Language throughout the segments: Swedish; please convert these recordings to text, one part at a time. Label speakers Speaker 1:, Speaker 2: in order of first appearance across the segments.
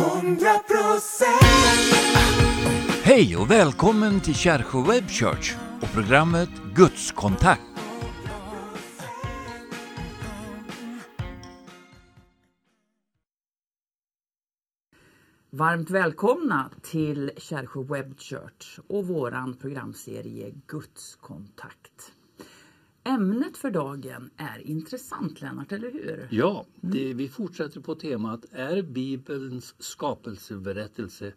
Speaker 1: 100
Speaker 2: Hej och välkommen till Kärsjö Web Church och programmet Gudskontakt.
Speaker 3: Varmt välkomna till Kärsjö Web Church och våran programserie Guds kontakt. Ämnet för dagen är intressant Lennart, eller hur?
Speaker 4: Ja, det, vi fortsätter på temat Är Bibelns skapelseberättelse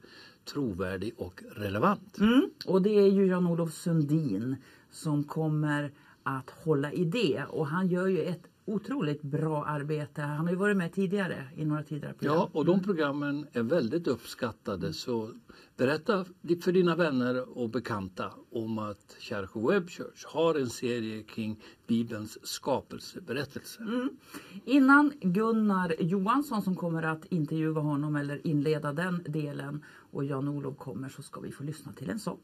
Speaker 4: trovärdig och relevant?
Speaker 3: Mm. Och det är ju Jan-Olof Sundin som kommer att hålla i det och han gör ju ett otroligt bra arbete. Han har ju varit med tidigare i några tidigare program.
Speaker 4: Ja, och de programmen är väldigt uppskattade så berätta för dina vänner och bekanta om att Kärsjö Web Church har en serie kring Bibelns skapelseberättelse.
Speaker 3: Mm. Innan Gunnar Johansson som kommer att intervjua honom eller inleda den delen och Jan-Olof kommer så ska vi få lyssna till en sång.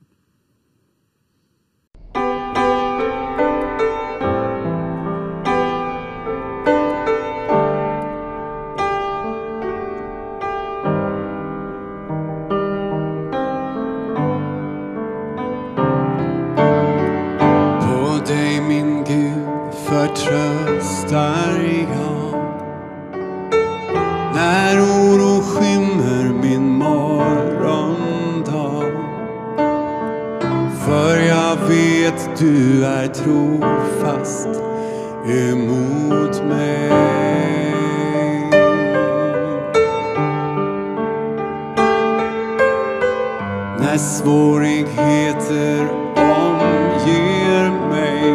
Speaker 1: Emot mig När svårigheter omger mig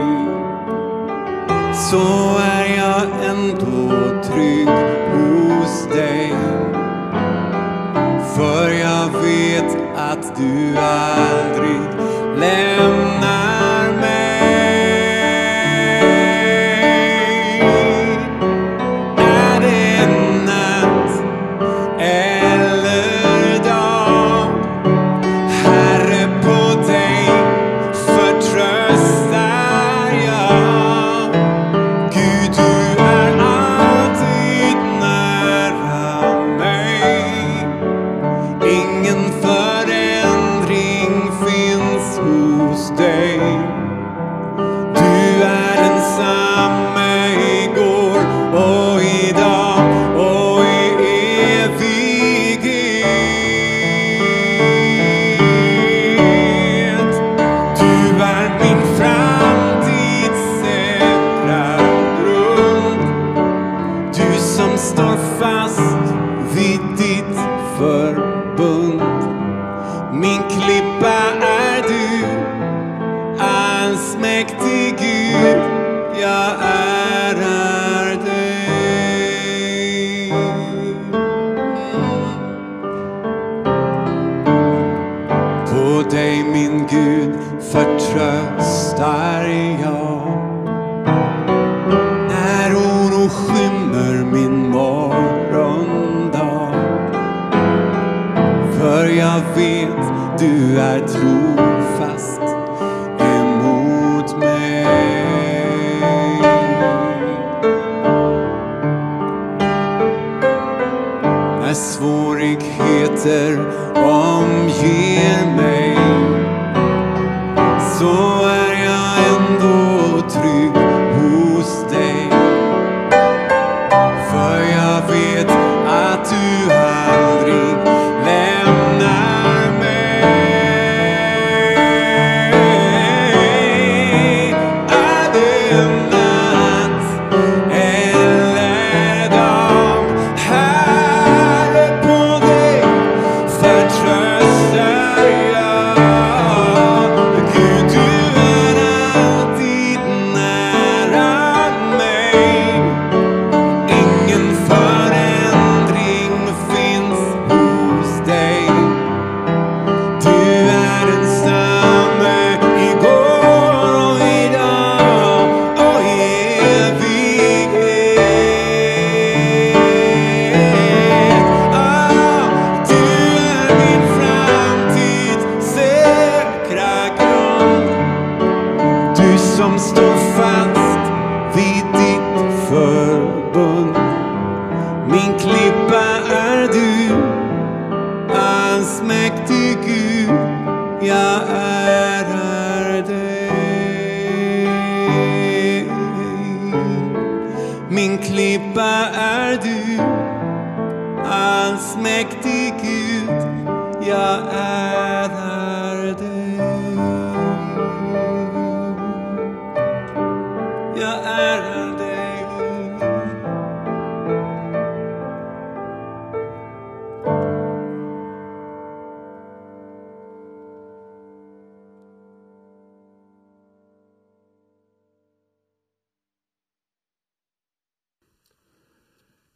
Speaker 1: så är jag ändå trygg hos dig. För jag vet att du aldrig lämnar svårigheter omger mig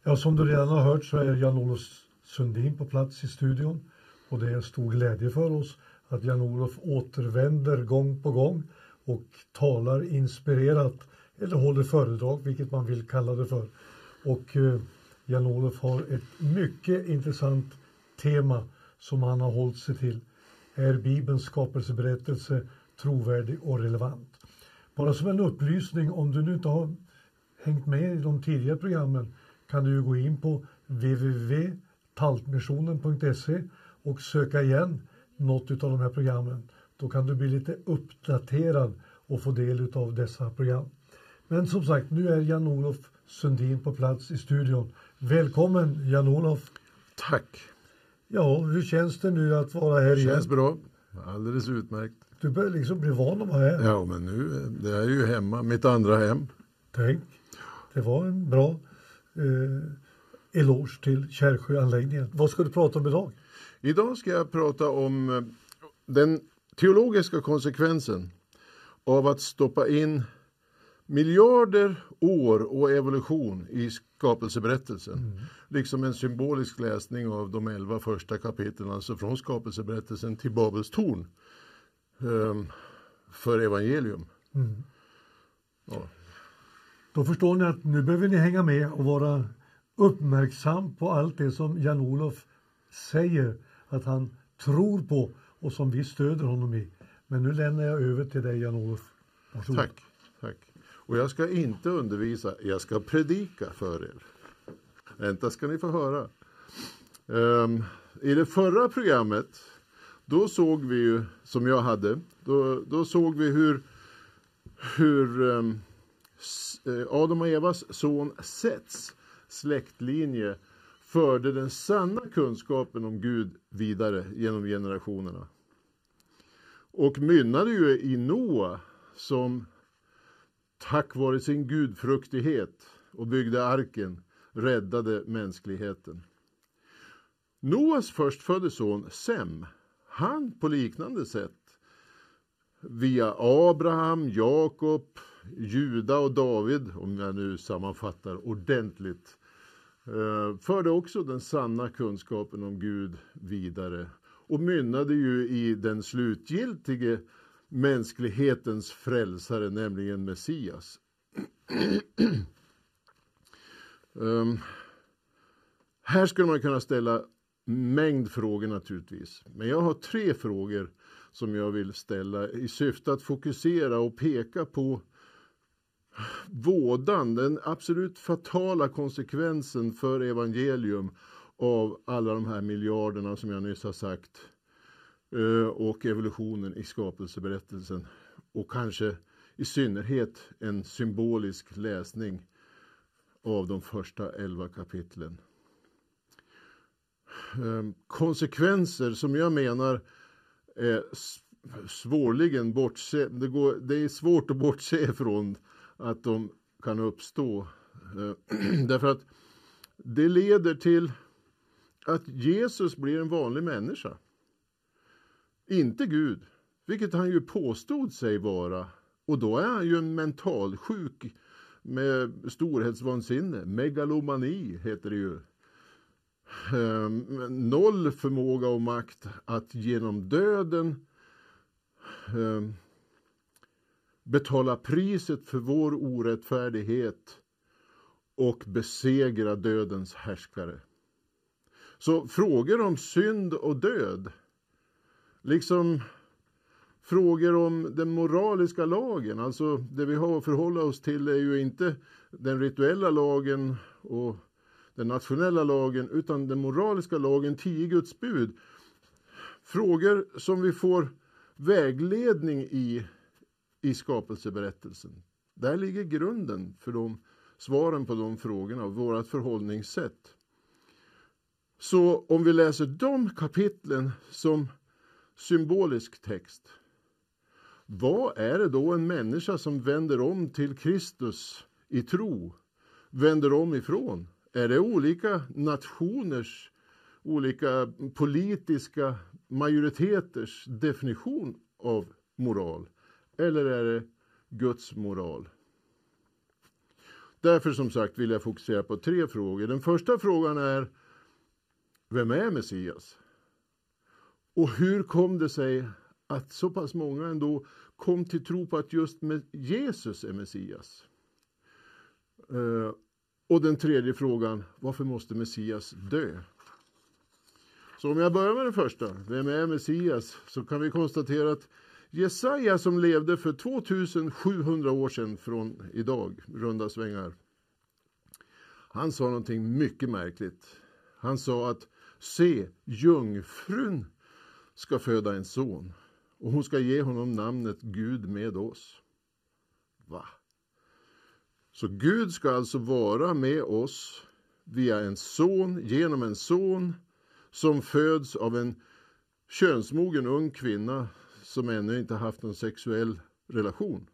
Speaker 5: Ja, som du redan har hört så är Jan-Olof Sundin på plats i studion och det är en stor glädje för oss att Jan-Olof återvänder gång på gång och talar inspirerat eller håller föredrag, vilket man vill kalla det för. Och eh, Jan-Olof har ett mycket intressant tema som han har hållit sig till. Är Bibelns skapelseberättelse trovärdig och relevant? Bara som en upplysning, om du nu inte har hängt med i de tidigare programmen kan du ju gå in på www.taltmissionen.se och söka igen något av de här programmen. Då kan du bli lite uppdaterad och få del av dessa program. Men som sagt, nu är Jan-Olof Sundin på plats i studion. Välkommen Jan-Olof!
Speaker 6: Tack!
Speaker 5: Ja, hur känns det nu att vara här igen?
Speaker 6: Känns bra. Alldeles utmärkt.
Speaker 5: Du börjar liksom bli van att vara här.
Speaker 6: Ja, men nu det är ju hemma, mitt andra hem.
Speaker 5: Tänk, det var en bra eh, eloge till Kärrsjöanläggningen. Vad ska du prata om idag?
Speaker 6: Idag ska jag prata om eh, den teologiska konsekvensen av att stoppa in miljarder år och evolution i skapelseberättelsen. Liksom en symbolisk läsning av de elva första kapitlen, alltså från skapelseberättelsen till Babels torn. ehm, för evangelium. Ja.
Speaker 5: Då förstår ni att nu behöver ni hänga med och vara uppmärksam på allt det som Jan-Olof säger att han tror på och som vi stöder honom i. Men nu lämnar jag över till dig Jan-Olof.
Speaker 6: Tack, tack. Och jag ska inte undervisa, jag ska predika för er. Vänta ska ni få höra. Um, I det förra programmet, då såg vi ju, som jag hade, då, då såg vi hur, hur um, Eh, Adam och Evas son Sets släktlinje förde den sanna kunskapen om Gud vidare genom generationerna. Och mynnade ju i Noa som tack vare sin gudfruktighet och byggde arken räddade mänskligheten. Noas förstfödde son Sem, han på liknande sätt via Abraham, Jakob, Juda och David, om jag nu sammanfattar ordentligt, eh, förde också den sanna kunskapen om Gud vidare och mynnade ju i den slutgiltige mänsklighetens frälsare, nämligen Messias. um, här skulle man kunna ställa mängd frågor naturligtvis. Men jag har tre frågor som jag vill ställa i syfte att fokusera och peka på vådan, den absolut fatala konsekvensen för evangelium av alla de här miljarderna som jag nyss har sagt eh, och evolutionen i skapelseberättelsen och kanske i synnerhet en symbolisk läsning av de första elva kapitlen. Ehm, konsekvenser som jag menar är svårligen bortse, det, går, det är svårt att bortse ifrån att de kan uppstå. Eh, därför att det leder till att Jesus blir en vanlig människa. Inte Gud, vilket han ju påstod sig vara. Och då är han ju en mentalsjuk med storhetsvansinne. Megalomani heter det ju. Ehm, noll förmåga och makt att genom döden ehm, betala priset för vår orättfärdighet och besegra dödens härskare. Så frågor om synd och död, liksom frågor om den moraliska lagen, alltså det vi har att förhålla oss till är ju inte den rituella lagen och den nationella lagen, utan den moraliska lagen, tio Guds bud. Frågor som vi får vägledning i, i skapelseberättelsen. Där ligger grunden för de, svaren på de frågorna och vårt förhållningssätt. Så om vi läser de kapitlen som symbolisk text, vad är det då en människa som vänder om till Kristus i tro vänder om ifrån? Är det olika nationers, olika politiska majoriteters definition av moral? Eller är det Guds moral? Därför som sagt vill jag fokusera på tre frågor. Den första frågan är Vem är Messias? Och hur kom det sig att så pass många ändå kom till tro på att just Jesus är Messias? Eh, och den tredje frågan, varför måste Messias dö? Så om jag börjar med den första, vem är Messias? Så kan vi konstatera att Jesaja som levde för 2700 år sedan från idag, runda svängar. Han sa någonting mycket märkligt. Han sa att se, jungfrun ska föda en son och hon ska ge honom namnet Gud med oss. Va? Så Gud ska alltså vara med oss via en son, genom en son som föds av en könsmogen ung kvinna som ännu inte haft någon sexuell relation.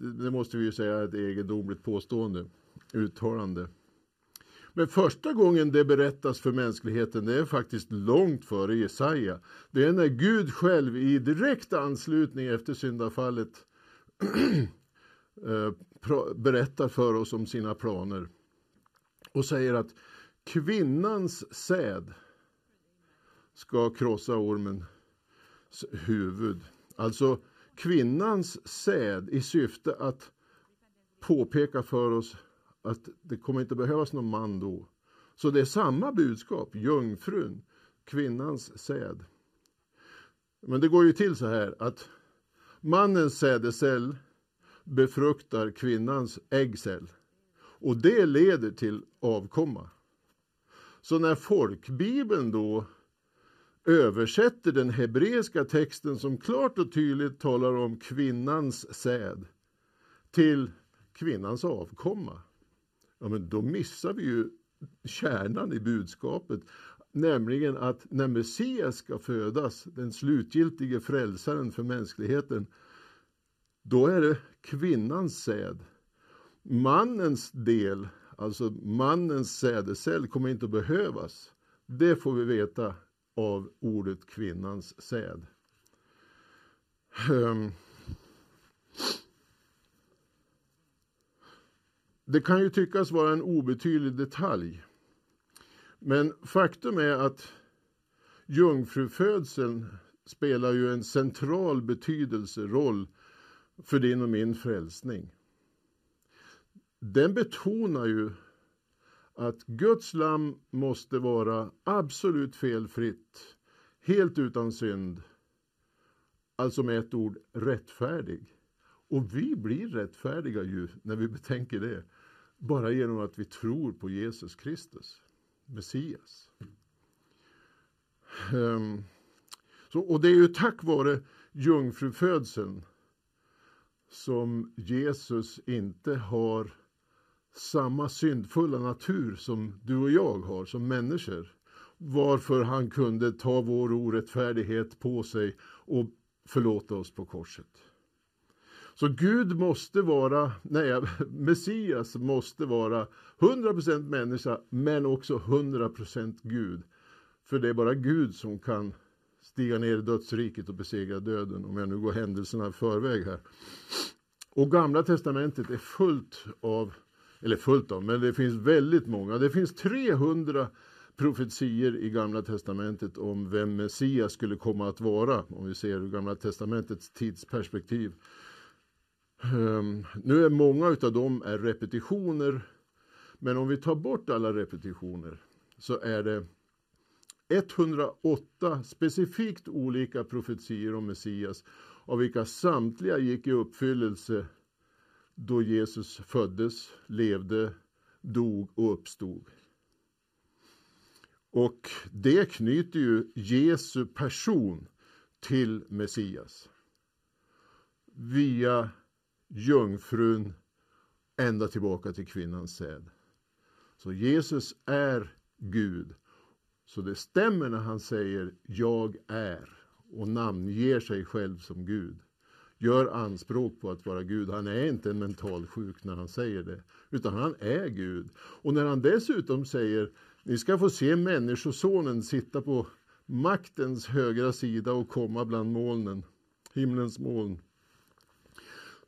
Speaker 6: Det måste vi ju säga är ett egendomligt påstående, uttalande. Men första gången det berättas för mänskligheten, det är faktiskt långt före Jesaja. Det är när Gud själv i direkt anslutning efter syndafallet eh, berättar för oss om sina planer och säger att kvinnans säd ska krossa ormen huvud. Alltså kvinnans säd i syfte att påpeka för oss att det kommer inte behövas någon man då. Så det är samma budskap, jungfrun, kvinnans säd. Men det går ju till så här att mannens sädescell befruktar kvinnans äggcell. Och det leder till avkomma. Så när folkbibeln då översätter den hebreiska texten som klart och tydligt talar om kvinnans säd till kvinnans avkomma, ja, men då missar vi ju kärnan i budskapet. Nämligen att när Messias ska födas, den slutgiltige frälsaren för mänskligheten, då är det kvinnans säd. Mannens del, alltså mannens sädescell, kommer inte att behövas. Det får vi veta av ordet kvinnans säd. Ehm. Det kan ju tyckas vara en obetydlig detalj. Men faktum är att jungfrufödseln spelar ju en central betydelse, roll för din och min frälsning. Den betonar ju att Guds lamm måste vara absolut felfritt, helt utan synd. Alltså med ett ord rättfärdig. Och vi blir rättfärdiga ju när vi betänker det. Bara genom att vi tror på Jesus Kristus, Messias. Um, så, och det är ju tack vare jungfrufödseln som Jesus inte har samma syndfulla natur som du och jag har som människor. Varför han kunde ta vår orättfärdighet på sig och förlåta oss på korset. Så Gud måste vara, nej, Messias måste vara 100% människa men också 100% Gud. För det är bara Gud som kan stiga ner i dödsriket och besegra döden, om jag nu går händelserna i förväg här. Och Gamla Testamentet är fullt av, eller fullt av, men det finns väldigt många. Det finns 300 profetier i Gamla Testamentet om vem Messias skulle komma att vara, om vi ser Gamla Testamentets tidsperspektiv. Um, nu är många av dem är repetitioner, men om vi tar bort alla repetitioner så är det 108 specifikt olika profetier om Messias, av vilka samtliga gick i uppfyllelse då Jesus föddes, levde, dog och uppstod. Och det knyter ju Jesu person till Messias. Via jungfrun ända tillbaka till kvinnans säd. Så Jesus är Gud. Så det stämmer när han säger jag är och namnger sig själv som Gud. Gör anspråk på att vara Gud. Han är inte en mental sjuk när han säger det, utan han är Gud. Och när han dessutom säger ni ska få se Människosonen sitta på maktens högra sida och komma bland molnen, himlens moln.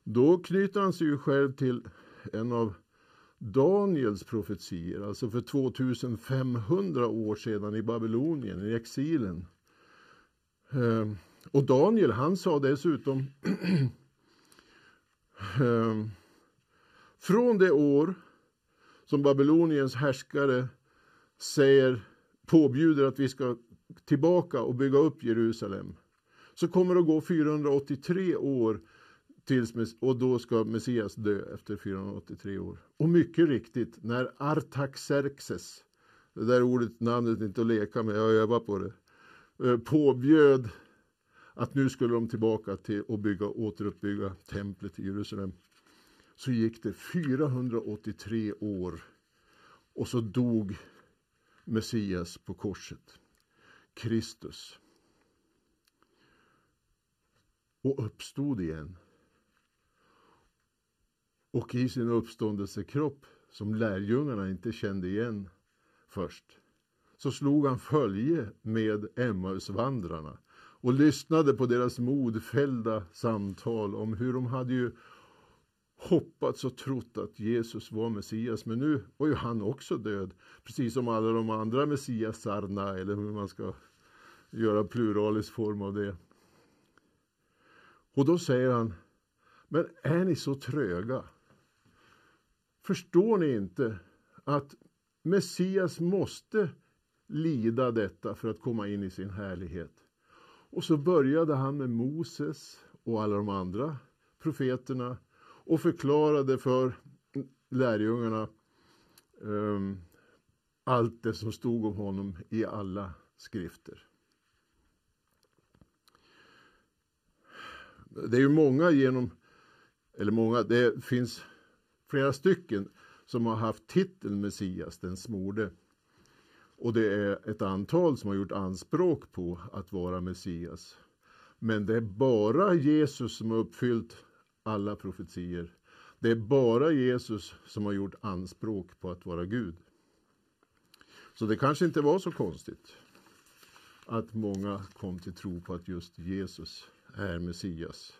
Speaker 6: Då knyter han sig ju själv till en av Daniels profetier, alltså för 2500 år sedan i Babylonien, i exilen. Ehm, och Daniel, han sa dessutom ehm, Från det år som Babyloniens härskare säger, påbjuder att vi ska tillbaka och bygga upp Jerusalem, så kommer det att gå 483 år tills, och då ska Messias dö efter 483 år. Och mycket riktigt, när Artaxerxes, det där ordet, namnet inte att leka med, jag övar på det, eh, påbjöd att nu skulle de tillbaka till och bygga, återuppbygga templet i Jerusalem. Så gick det 483 år och så dog Messias på korset. Kristus. Och uppstod igen. Och i sin uppståndelsekropp, som lärjungarna inte kände igen först, så slog han följe med Emmausvandrarna och lyssnade på deras modfällda samtal om hur de hade ju hoppats och trott att Jesus var Messias, men nu var ju han också död, precis som alla de andra Messiasarna, eller hur man ska göra pluralisk form av det. Och då säger han, men är ni så tröga? Förstår ni inte att Messias måste lida detta för att komma in i sin härlighet? Och så började han med Moses och alla de andra profeterna och förklarade för lärjungarna um, allt det som stod om honom i alla skrifter. Det är ju många genom, eller många, det finns flera stycken som har haft titeln Messias, den smorde. Och det är ett antal som har gjort anspråk på att vara Messias. Men det är bara Jesus som har uppfyllt alla profetier. Det är bara Jesus som har gjort anspråk på att vara Gud. Så det kanske inte var så konstigt att många kom till tro på att just Jesus är Messias.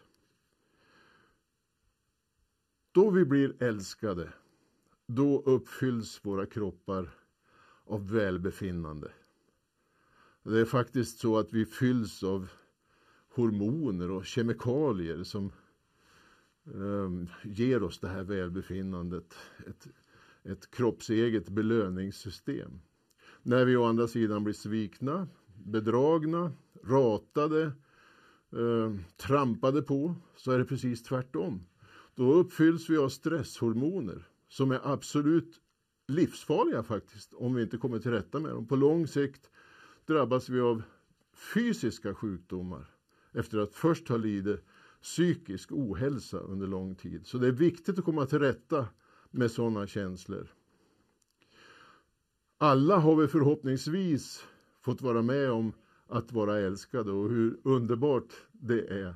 Speaker 6: Då vi blir älskade, då uppfylls våra kroppar av välbefinnande. Det är faktiskt så att vi fylls av hormoner och kemikalier som um, ger oss det här välbefinnandet. Ett, ett kroppseget belöningssystem. När vi å andra sidan blir svikna, bedragna, ratade, eh, trampade på, så är det precis tvärtom. Då uppfylls vi av stresshormoner som är absolut livsfarliga faktiskt, om vi inte kommer till rätta med dem. På lång sikt drabbas vi av fysiska sjukdomar efter att först ha lidit psykisk ohälsa under lång tid. Så det är viktigt att komma till rätta med sådana känslor. Alla har vi förhoppningsvis fått vara med om att vara älskade och hur underbart det är.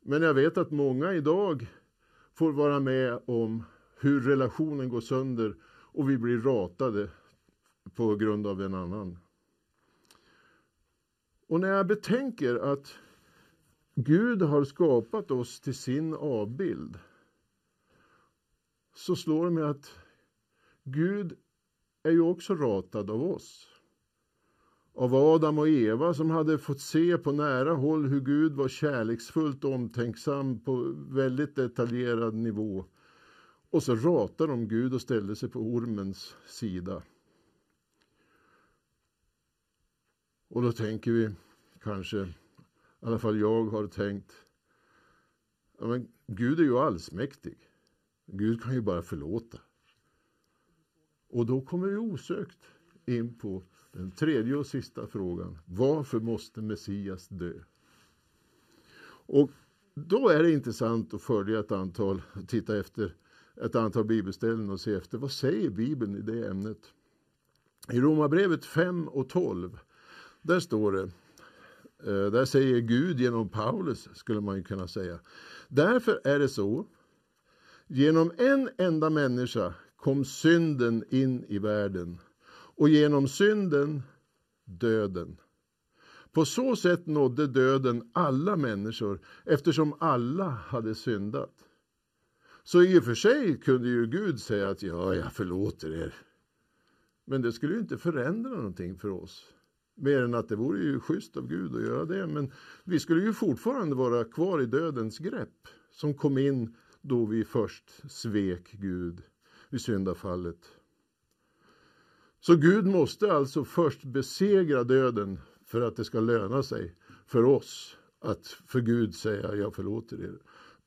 Speaker 6: Men jag vet att många idag får vara med om hur relationen går sönder och vi blir ratade på grund av en annan. Och när jag betänker att Gud har skapat oss till sin avbild så slår det mig att Gud är ju också ratad av oss. Av Adam och Eva som hade fått se på nära håll hur Gud var kärleksfullt omtänksam på väldigt detaljerad nivå. Och så ratade de Gud och ställde sig på ormens sida. Och då tänker vi kanske, i alla fall jag har tänkt, ja men Gud är ju allsmäktig. Gud kan ju bara förlåta. Och då kommer vi osökt in på den tredje och sista frågan. Varför måste Messias dö? Och då är det intressant att följa ett antal, titta efter ett antal bibelställen och se efter vad säger Bibeln i det ämnet. I Romarbrevet 5 och 12, där står det, eh, där säger Gud genom Paulus, skulle man kunna säga. Därför är det så, genom en enda människa kom synden in i världen och genom synden döden. På så sätt nådde döden alla människor eftersom alla hade syndat. Så i och för sig kunde ju Gud säga att ja, jag förlåter er. Men det skulle ju inte förändra någonting för oss. Mer än att det vore ju schysst av Gud att göra det. Men vi skulle ju fortfarande vara kvar i dödens grepp. Som kom in då vi först svek Gud i syndafallet. Så Gud måste alltså först besegra döden för att det ska löna sig för oss att för Gud säga jag förlåter er.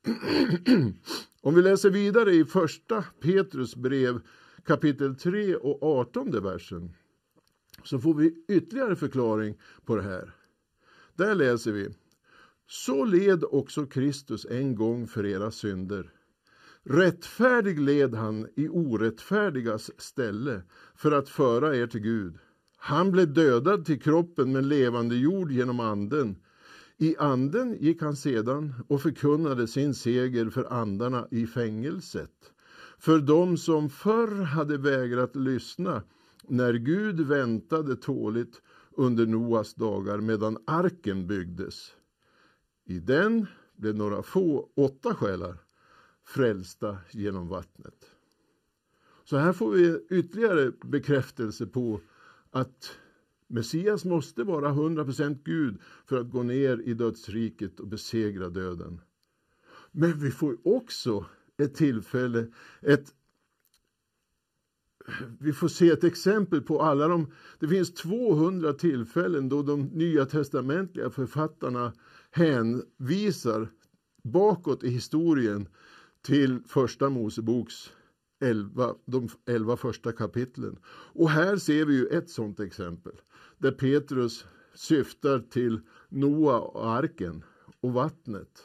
Speaker 6: Om vi läser vidare i första Petrus brev kapitel 3 och 18 versen så får vi ytterligare förklaring på det här. Där läser vi Så led också Kristus en gång för era synder. Rättfärdig led han i orättfärdigas ställe för att föra er till Gud. Han blev dödad till kroppen men levande jord genom anden. I anden gick han sedan och förkunnade sin seger för andarna i fängelset. För dem som förr hade vägrat lyssna när Gud väntade tåligt under Noas dagar medan arken byggdes. I den blev några få, åtta själar, frälsta genom vattnet. Så här får vi ytterligare bekräftelse på att Messias måste vara 100% Gud för att gå ner i dödsriket och besegra döden. Men vi får också ett tillfälle, ett vi får se ett exempel på alla de, det finns 200 tillfällen då de nya testamentliga författarna hänvisar bakåt i historien till första Moseboks 11, de 11 första kapitlen. Och här ser vi ju ett sådant exempel där Petrus syftar till Noa och arken och vattnet.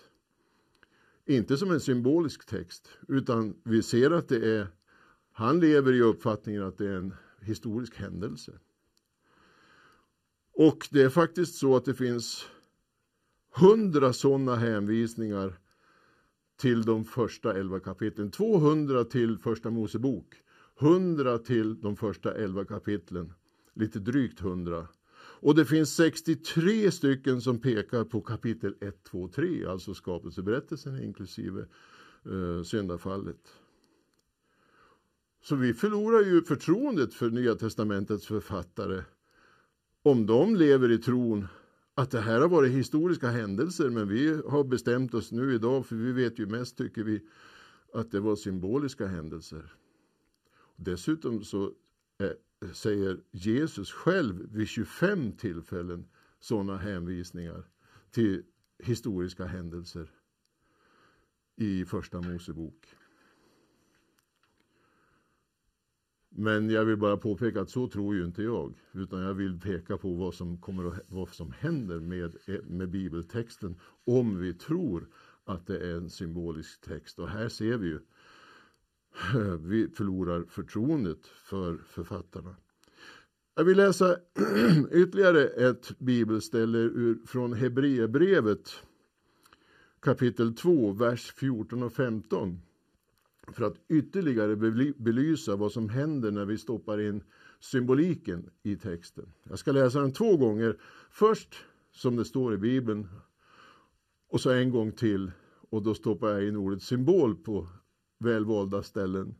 Speaker 6: Inte som en symbolisk text, utan vi ser att det är, han lever i uppfattningen att det är en historisk händelse. Och det är faktiskt så att det finns hundra sådana hänvisningar till de första elva kapitlen. 200 till första Mosebok. 100 till de första elva kapitlen. Lite drygt 100. Och det finns 63 stycken som pekar på kapitel 1, 2, 3, alltså skapelseberättelsen inklusive eh, syndafallet. Så vi förlorar ju förtroendet för Nya testamentets författare om de lever i tron att det här har varit historiska händelser men vi har bestämt oss nu idag för vi vet ju mest tycker vi att det var symboliska händelser. Dessutom så är säger Jesus själv vid 25 tillfällen sådana hänvisningar till historiska händelser i första Mosebok. Men jag vill bara påpeka att så tror ju inte jag. Utan jag vill peka på vad som, kommer att, vad som händer med, med bibeltexten om vi tror att det är en symbolisk text. Och här ser vi ju vi förlorar förtroendet för författarna. Jag vill läsa ytterligare ett bibelställe ur, från Hebreerbrevet kapitel 2, vers 14 och 15 för att ytterligare belysa vad som händer när vi stoppar in symboliken i texten. Jag ska läsa den två gånger. Först som det står i Bibeln och så en gång till och då stoppar jag in ordet symbol på välvalda ställen.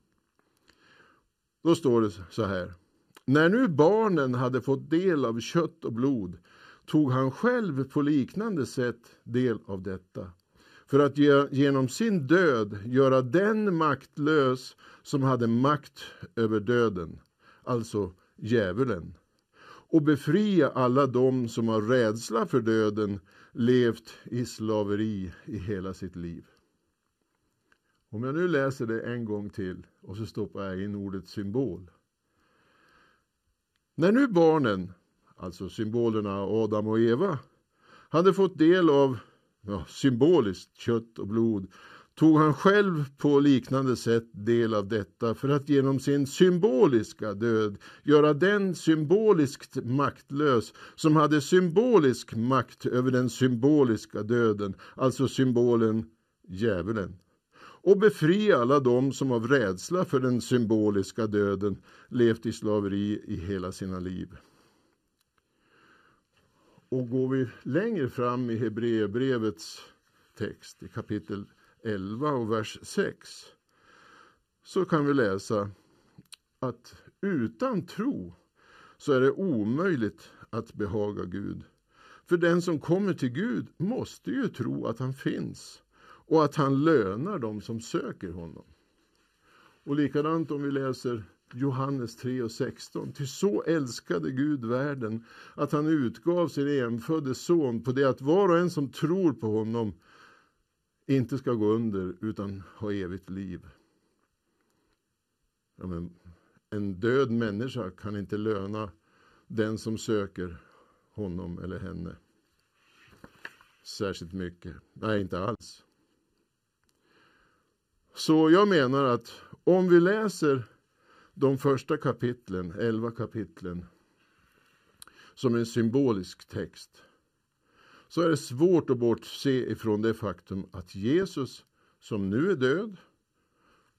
Speaker 6: Då står det så här. När nu barnen hade fått del av kött och blod tog han själv på liknande sätt del av detta för att genom sin död göra den maktlös som hade makt över döden, alltså djävulen, och befria alla dem som av rädsla för döden levt i slaveri i hela sitt liv. Om jag nu läser det en gång till och så stoppar jag in ordet symbol. När nu barnen, alltså symbolerna Adam och Eva, hade fått del av ja, symboliskt kött och blod tog han själv på liknande sätt del av detta för att genom sin symboliska död göra den symboliskt maktlös som hade symbolisk makt över den symboliska döden, alltså symbolen djävulen och befria alla dem som av rädsla för den symboliska döden levt i slaveri i hela sina liv. Och går vi längre fram i Hebreerbrevets text i kapitel 11 och vers 6 så kan vi läsa att utan tro så är det omöjligt att behaga Gud. För den som kommer till Gud måste ju tro att han finns och att han lönar dem som söker honom. Och likadant om vi läser Johannes 3 och 16. Till så älskade Gud världen att han utgav sin enfödde son på det att var och en som tror på honom inte ska gå under utan ha evigt liv. Ja, men en död människa kan inte löna den som söker honom eller henne särskilt mycket. Nej, inte alls. Så jag menar att om vi läser de första kapitlen, elva kapitlen, som en symbolisk text, så är det svårt att bortse ifrån det faktum att Jesus, som nu är död,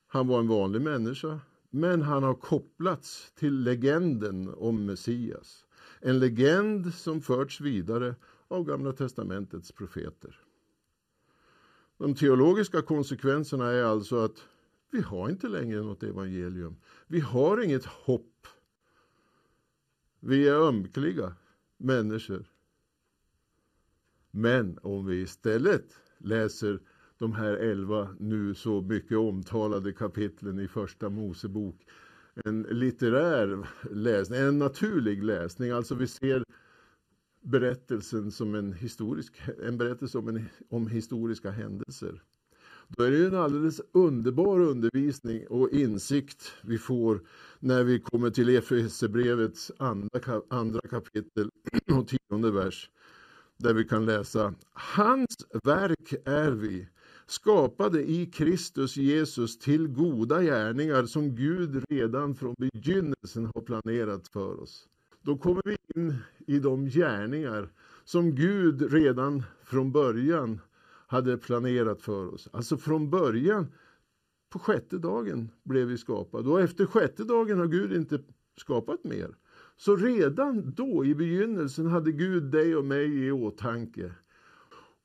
Speaker 6: han var en vanlig människa, men han har kopplats till legenden om Messias. En legend som förts vidare av Gamla testamentets profeter. De teologiska konsekvenserna är alltså att vi har inte längre något evangelium. Vi har inget hopp. Vi är ömkliga människor. Men om vi istället läser de här elva nu så mycket omtalade kapitlen i Första Mosebok. En litterär läsning, en naturlig läsning. Alltså vi ser berättelsen som en historisk en berättelse om, en, om historiska händelser. Då är det en alldeles underbar undervisning och insikt vi får när vi kommer till Efesierbrevets andra, andra kapitel och tionde vers. Där vi kan läsa Hans verk är vi, skapade i Kristus Jesus till goda gärningar som Gud redan från begynnelsen har planerat för oss. Då kommer vi in i de gärningar som Gud redan från början hade planerat för oss. Alltså från början, på sjätte dagen blev vi skapade. Och efter sjätte dagen har Gud inte skapat mer. Så redan då i begynnelsen hade Gud dig och mig i åtanke.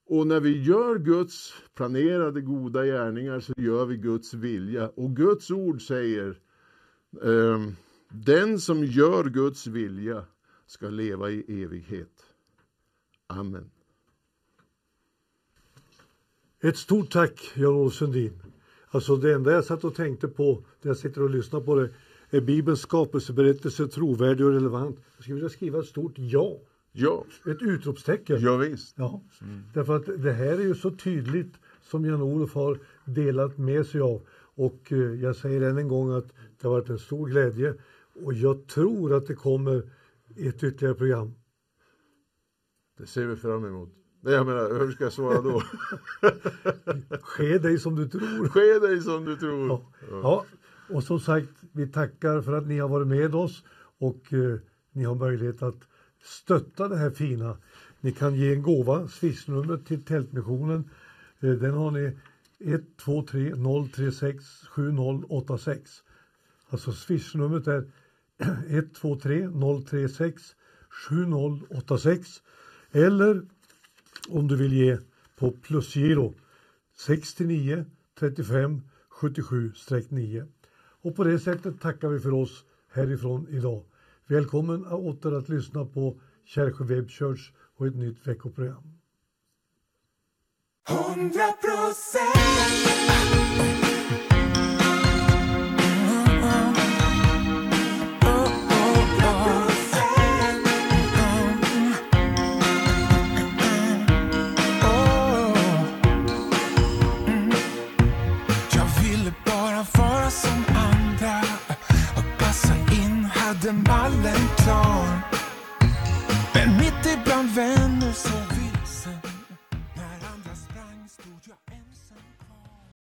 Speaker 6: Och när vi gör Guds planerade goda gärningar så gör vi Guds vilja. Och Guds ord säger eh, den som gör Guds vilja ska leva i evighet. Amen.
Speaker 5: Ett stort tack Jan-Olof Sundin. Alltså det enda jag satt och tänkte på när jag sitter och lyssnar på det är Bibelns skapelseberättelse trovärdig och relevant? Jag skulle vilja skriva ett stort ja.
Speaker 6: Ja.
Speaker 5: Ett utropstecken.
Speaker 6: Ja, visst.
Speaker 5: Ja. Mm. Därför att det här är ju så tydligt som Jan-Olof har delat med sig av. Och eh, jag säger än en gång att det har varit en stor glädje och jag tror att det kommer ett ytterligare program.
Speaker 6: Det ser vi fram emot. Nej, jag menar, hur ska jag svara då?
Speaker 5: Ske dig som du tror.
Speaker 6: Ske dig som du tror.
Speaker 5: Ja. ja. Och som sagt, vi tackar för att ni har varit med oss och eh, ni har möjlighet att stötta det här fina. Ni kan ge en gåva, swishnumret till Tältmissionen. Eh, den har ni 123 036 7086. Alltså swishnumret är 123 036 7086. Eller om du vill ge på plusgiro 69 35 77-9. Och på det sättet tackar vi för oss härifrån idag. Välkommen åter att lyssna på Kärrsjö Web Church och ett nytt veckoprogram. 100%